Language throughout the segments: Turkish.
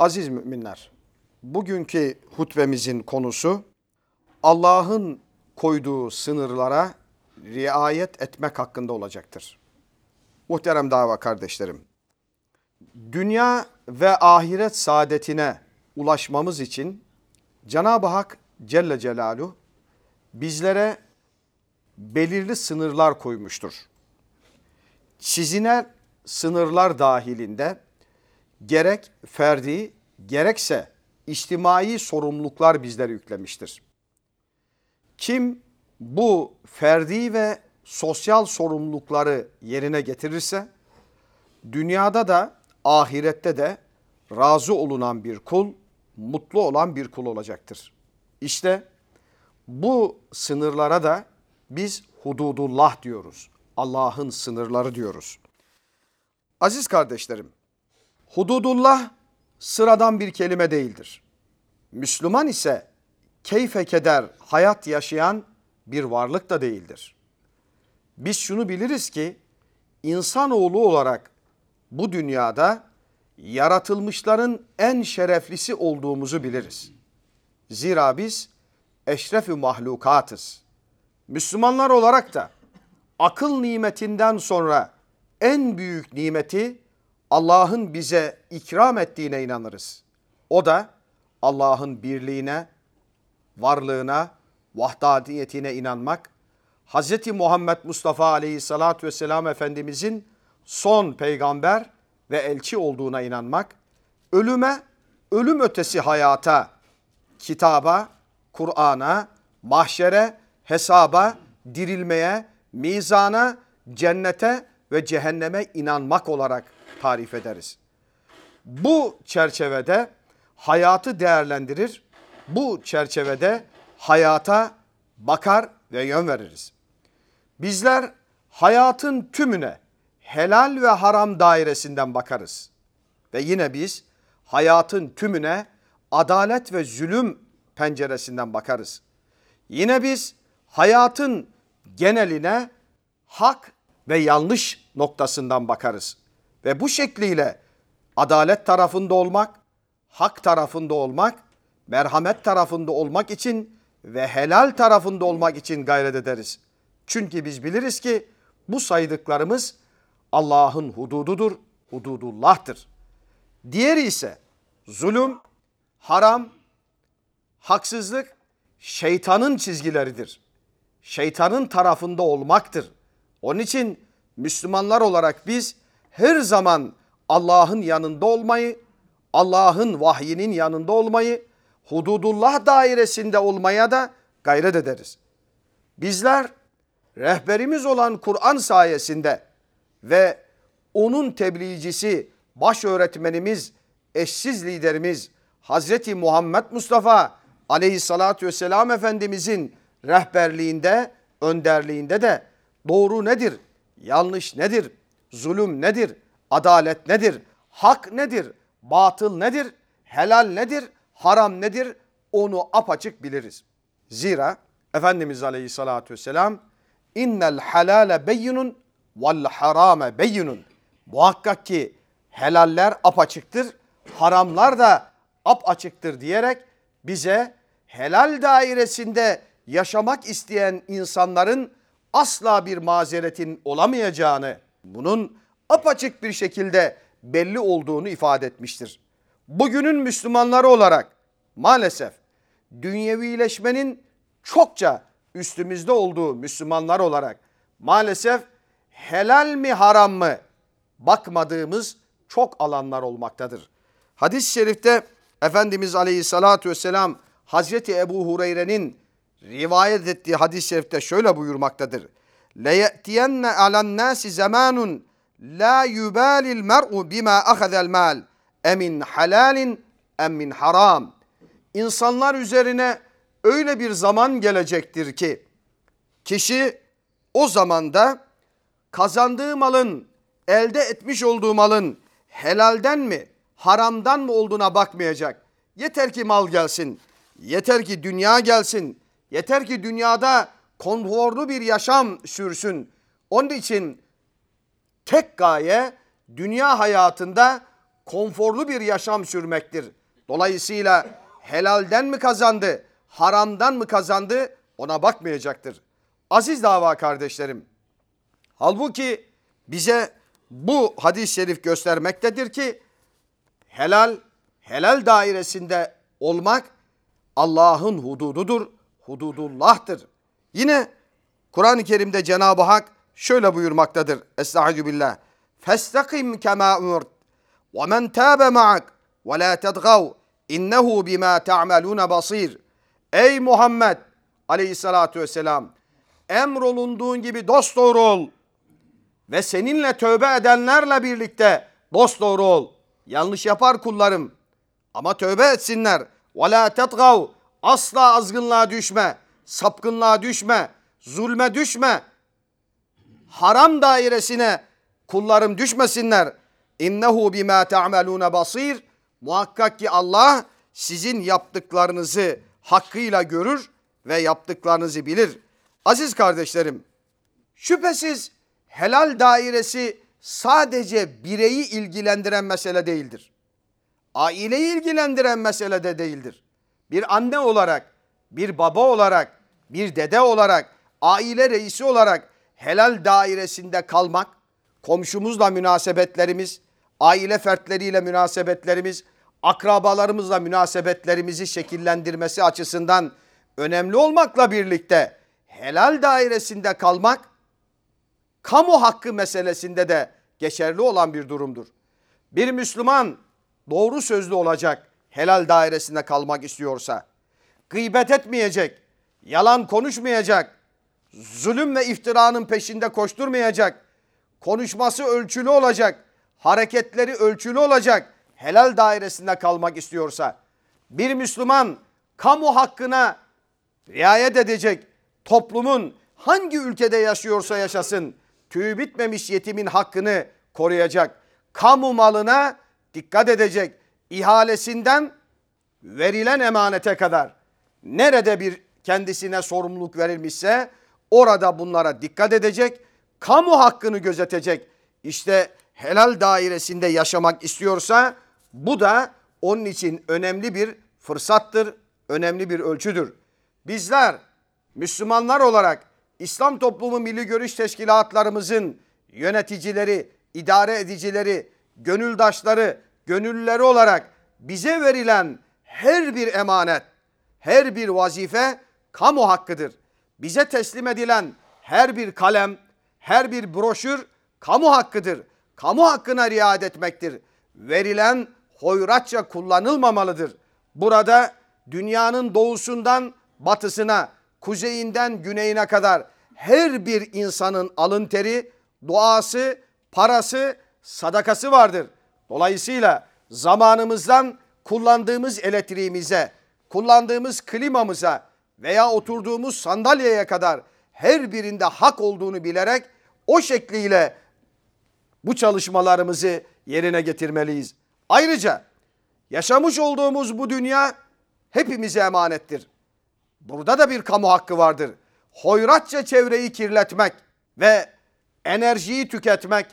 Aziz müminler, bugünkü hutbemizin konusu Allah'ın koyduğu sınırlara riayet etmek hakkında olacaktır. Muhterem dava kardeşlerim, dünya ve ahiret saadetine ulaşmamız için Cenab-ı Hak Celle Celaluhu bizlere belirli sınırlar koymuştur. Çizine sınırlar dahilinde gerek ferdi gerekse içtimai sorumluluklar bizlere yüklemiştir. Kim bu ferdi ve sosyal sorumlulukları yerine getirirse dünyada da ahirette de razı olunan bir kul, mutlu olan bir kul olacaktır. İşte bu sınırlara da biz hududullah diyoruz. Allah'ın sınırları diyoruz. Aziz kardeşlerim, hududullah sıradan bir kelime değildir. Müslüman ise keyfe keder hayat yaşayan bir varlık da değildir. Biz şunu biliriz ki insanoğlu olarak bu dünyada yaratılmışların en şereflisi olduğumuzu biliriz. Zira biz eşrefi mahlukatız. Müslümanlar olarak da akıl nimetinden sonra en büyük nimeti Allah'ın bize ikram ettiğine inanırız. O da Allah'ın birliğine, varlığına, vahdaniyetine inanmak, Hz. Muhammed Mustafa aleyhissalatü vesselam Efendimizin son peygamber ve elçi olduğuna inanmak, ölüme, ölüm ötesi hayata, kitaba, Kur'an'a, mahşere, hesaba, dirilmeye, mizana, cennete ve cehenneme inanmak olarak tarif ederiz. Bu çerçevede hayatı değerlendirir, bu çerçevede hayata bakar ve yön veririz. Bizler hayatın tümüne helal ve haram dairesinden bakarız. Ve yine biz hayatın tümüne adalet ve zulüm penceresinden bakarız. Yine biz hayatın geneline hak ve yanlış noktasından bakarız. Ve bu şekliyle adalet tarafında olmak, hak tarafında olmak, merhamet tarafında olmak için ve helal tarafında olmak için gayret ederiz. Çünkü biz biliriz ki bu saydıklarımız Allah'ın hudududur, hududullah'tır. Diğeri ise zulüm, haram, haksızlık şeytanın çizgileridir. Şeytanın tarafında olmaktır. Onun için Müslümanlar olarak biz her zaman Allah'ın yanında olmayı, Allah'ın vahyinin yanında olmayı, hududullah dairesinde olmaya da gayret ederiz. Bizler rehberimiz olan Kur'an sayesinde ve onun tebliğcisi, baş öğretmenimiz, eşsiz liderimiz Hazreti Muhammed Mustafa aleyhissalatü vesselam Efendimizin rehberliğinde, önderliğinde de doğru nedir, yanlış nedir, zulüm nedir, adalet nedir, hak nedir, batıl nedir, helal nedir, haram nedir? Onu apaçık biliriz. Zira Efendimiz Aleyhisselatü Vesselam innel halale beyinun vel harame beyinun. Muhakkak ki helaller apaçıktır, haramlar da apaçıktır diyerek bize helal dairesinde yaşamak isteyen insanların asla bir mazeretin olamayacağını, bunun apaçık bir şekilde belli olduğunu ifade etmiştir. Bugünün Müslümanları olarak maalesef dünyevileşmenin çokça üstümüzde olduğu Müslümanlar olarak maalesef helal mi haram mı bakmadığımız çok alanlar olmaktadır. Hadis-i şerifte Efendimiz Aleyhisselatü Vesselam Hazreti Ebu Hureyre'nin rivayet ettiği hadis-i şerifte şöyle buyurmaktadır. لَيَأْتِيَنَّ عَلَى النَّاسِ زَمَانٌ لَا يُبَالِ الْمَرْءُ بِمَا أَخَذَ الْمَالِ emin halalin emmin haram. İnsanlar üzerine öyle bir zaman gelecektir ki kişi o zamanda kazandığı malın, elde etmiş olduğu malın helalden mi, haramdan mı olduğuna bakmayacak. Yeter ki mal gelsin, yeter ki dünya gelsin, yeter ki dünyada konforlu bir yaşam sürsün. Onun için tek gaye dünya hayatında konforlu bir yaşam sürmektir. Dolayısıyla helalden mi kazandı, haramdan mı kazandı ona bakmayacaktır. Aziz dava kardeşlerim. Halbuki bize bu hadis-i şerif göstermektedir ki helal helal dairesinde olmak Allah'ın hudududur, hududullah'tır. Yine Kur'an-ı Kerim'de Cenab-ı Hak şöyle buyurmaktadır. Estaizu billah. Festakim kema umurt ve men tabe ma'ak ve la tedgav innehu bima ta'malun basir. Ey Muhammed aleyhissalatu vesselam emrolunduğun gibi dost doğru ol ve seninle tövbe edenlerle birlikte dost doğru ol. Yanlış yapar kullarım ama tövbe etsinler. Ve la tetgav asla azgınlığa düşme, sapkınlığa düşme, zulme düşme. Haram dairesine kullarım düşmesinler. İnnehu bima ta'malun basir. Muhakkak ki Allah sizin yaptıklarınızı hakkıyla görür ve yaptıklarınızı bilir. Aziz kardeşlerim, şüphesiz helal dairesi sadece bireyi ilgilendiren mesele değildir. Aileyi ilgilendiren mesele de değildir. Bir anne olarak, bir baba olarak, bir dede olarak, aile reisi olarak helal dairesinde kalmak, komşumuzla münasebetlerimiz, aile fertleriyle münasebetlerimiz, akrabalarımızla münasebetlerimizi şekillendirmesi açısından önemli olmakla birlikte helal dairesinde kalmak kamu hakkı meselesinde de geçerli olan bir durumdur. Bir Müslüman doğru sözlü olacak helal dairesinde kalmak istiyorsa, gıybet etmeyecek, yalan konuşmayacak, zulüm ve iftiranın peşinde koşturmayacak, konuşması ölçülü olacak, hareketleri ölçülü olacak, helal dairesinde kalmak istiyorsa, bir Müslüman kamu hakkına riayet edecek, toplumun hangi ülkede yaşıyorsa yaşasın, tüy bitmemiş yetimin hakkını koruyacak, kamu malına dikkat edecek, ihalesinden verilen emanete kadar. Nerede bir kendisine sorumluluk verilmişse orada bunlara dikkat edecek, kamu hakkını gözetecek. İşte helal dairesinde yaşamak istiyorsa bu da onun için önemli bir fırsattır, önemli bir ölçüdür. Bizler Müslümanlar olarak İslam Toplumu Milli Görüş Teşkilatlarımızın yöneticileri, idare edicileri, gönüldaşları, gönüllüleri olarak bize verilen her bir emanet, her bir vazife kamu hakkıdır. Bize teslim edilen her bir kalem, her bir broşür kamu hakkıdır. Kamu hakkına riayet etmektir. Verilen hoyratça kullanılmamalıdır. Burada dünyanın doğusundan batısına, kuzeyinden güneyine kadar her bir insanın alın teri, duası, parası, sadakası vardır. Dolayısıyla zamanımızdan kullandığımız elektriğimize, kullandığımız klimamıza veya oturduğumuz sandalyeye kadar her birinde hak olduğunu bilerek o şekliyle bu çalışmalarımızı yerine getirmeliyiz. Ayrıca yaşamış olduğumuz bu dünya hepimize emanettir. Burada da bir kamu hakkı vardır. Hoyratça çevreyi kirletmek ve enerjiyi tüketmek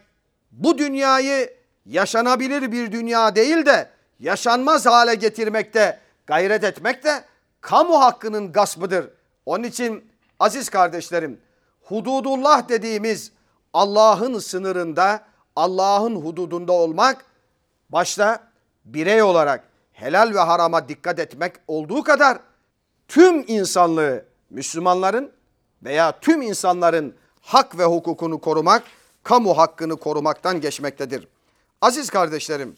bu dünyayı yaşanabilir bir dünya değil de yaşanmaz hale getirmekte gayret etmek de kamu hakkının gaspıdır. Onun için aziz kardeşlerim hududullah dediğimiz Allah'ın sınırında, Allah'ın hududunda olmak başta birey olarak helal ve harama dikkat etmek olduğu kadar tüm insanlığı Müslümanların veya tüm insanların hak ve hukukunu korumak, kamu hakkını korumaktan geçmektedir. Aziz kardeşlerim,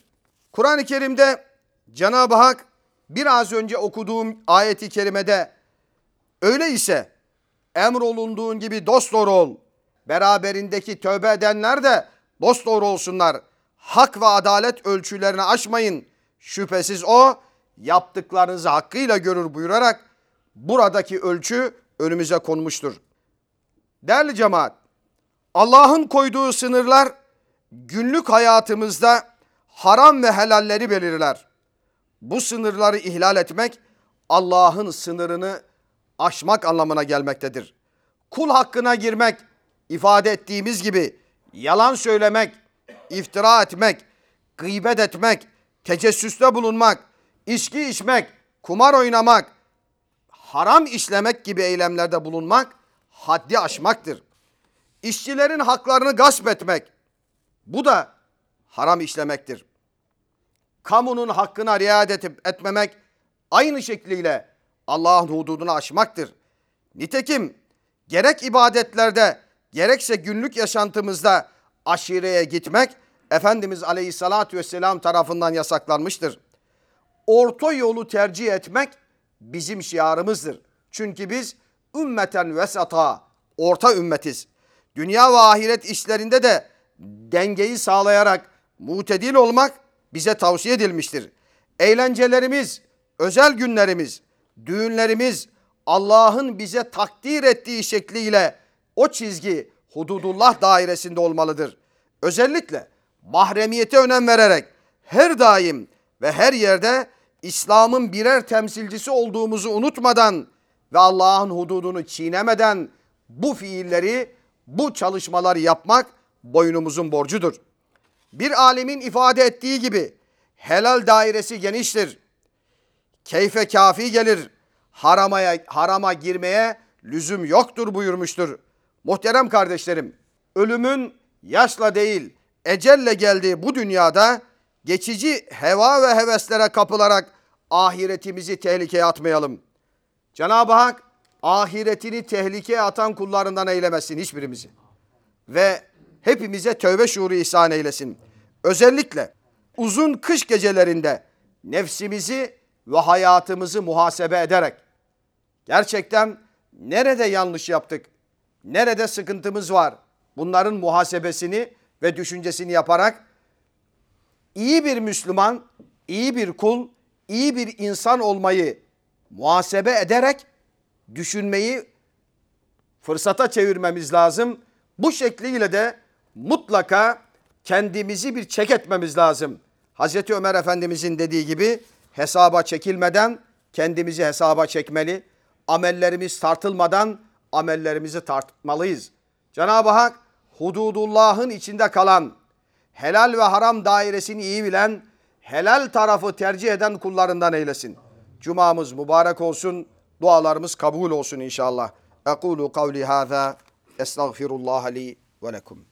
Kur'an-ı Kerim'de Cenab-ı Hak biraz önce okuduğum ayeti kerimede öyleyse emrolunduğun gibi dost doğru ol. Beraberindeki tövbe edenler de dost doğru olsunlar. Hak ve adalet ölçülerini aşmayın. Şüphesiz o yaptıklarınızı hakkıyla görür buyurarak buradaki ölçü önümüze konmuştur. Değerli cemaat, Allah'ın koyduğu sınırlar günlük hayatımızda haram ve helalleri belirler. Bu sınırları ihlal etmek Allah'ın sınırını aşmak anlamına gelmektedir. Kul hakkına girmek ifade ettiğimiz gibi yalan söylemek, iftira etmek, gıybet etmek, tecessüste bulunmak, içki içmek, kumar oynamak, haram işlemek gibi eylemlerde bulunmak haddi aşmaktır. İşçilerin haklarını gasp etmek bu da haram işlemektir. Kamunun hakkına riayet edip etmemek aynı şekliyle Allah'ın hududunu aşmaktır. Nitekim gerek ibadetlerde gerekse günlük yaşantımızda aşireye gitmek Efendimiz Aleyhisselatü Vesselam tarafından yasaklanmıştır. Orta yolu tercih etmek bizim şiarımızdır. Çünkü biz ümmeten vesata, orta ümmetiz. Dünya ve ahiret işlerinde de dengeyi sağlayarak mutedil olmak bize tavsiye edilmiştir. Eğlencelerimiz, özel günlerimiz, düğünlerimiz Allah'ın bize takdir ettiği şekliyle o çizgi hududullah dairesinde olmalıdır. Özellikle mahremiyete önem vererek her daim ve her yerde İslam'ın birer temsilcisi olduğumuzu unutmadan ve Allah'ın hududunu çiğnemeden bu fiilleri, bu çalışmaları yapmak boynumuzun borcudur. Bir alemin ifade ettiği gibi helal dairesi geniştir. Keyfe kafi gelir. Haramaya, harama girmeye lüzum yoktur buyurmuştur. Muhterem kardeşlerim, ölümün yaşla değil, ecelle geldiği bu dünyada geçici heva ve heveslere kapılarak ahiretimizi tehlikeye atmayalım. Cenab-ı Hak ahiretini tehlikeye atan kullarından eylemesin hiçbirimizi. Ve hepimize tövbe şuuru ihsan eylesin. Özellikle uzun kış gecelerinde nefsimizi ve hayatımızı muhasebe ederek gerçekten nerede yanlış yaptık, nerede sıkıntımız var bunların muhasebesini ve düşüncesini yaparak iyi bir Müslüman, iyi bir kul, iyi bir insan olmayı muhasebe ederek düşünmeyi fırsata çevirmemiz lazım. Bu şekliyle de mutlaka kendimizi bir çek etmemiz lazım. Hazreti Ömer Efendimizin dediği gibi hesaba çekilmeden kendimizi hesaba çekmeli. Amellerimiz tartılmadan amellerimizi tartmalıyız. Cenab-ı Hak hududullahın içinde kalan, helal ve haram dairesini iyi bilen, helal tarafı tercih eden kullarından eylesin. Cumamız mübarek olsun, dualarımız kabul olsun inşallah. Ekulu kavli hâzâ, estağfirullah li ve lekum.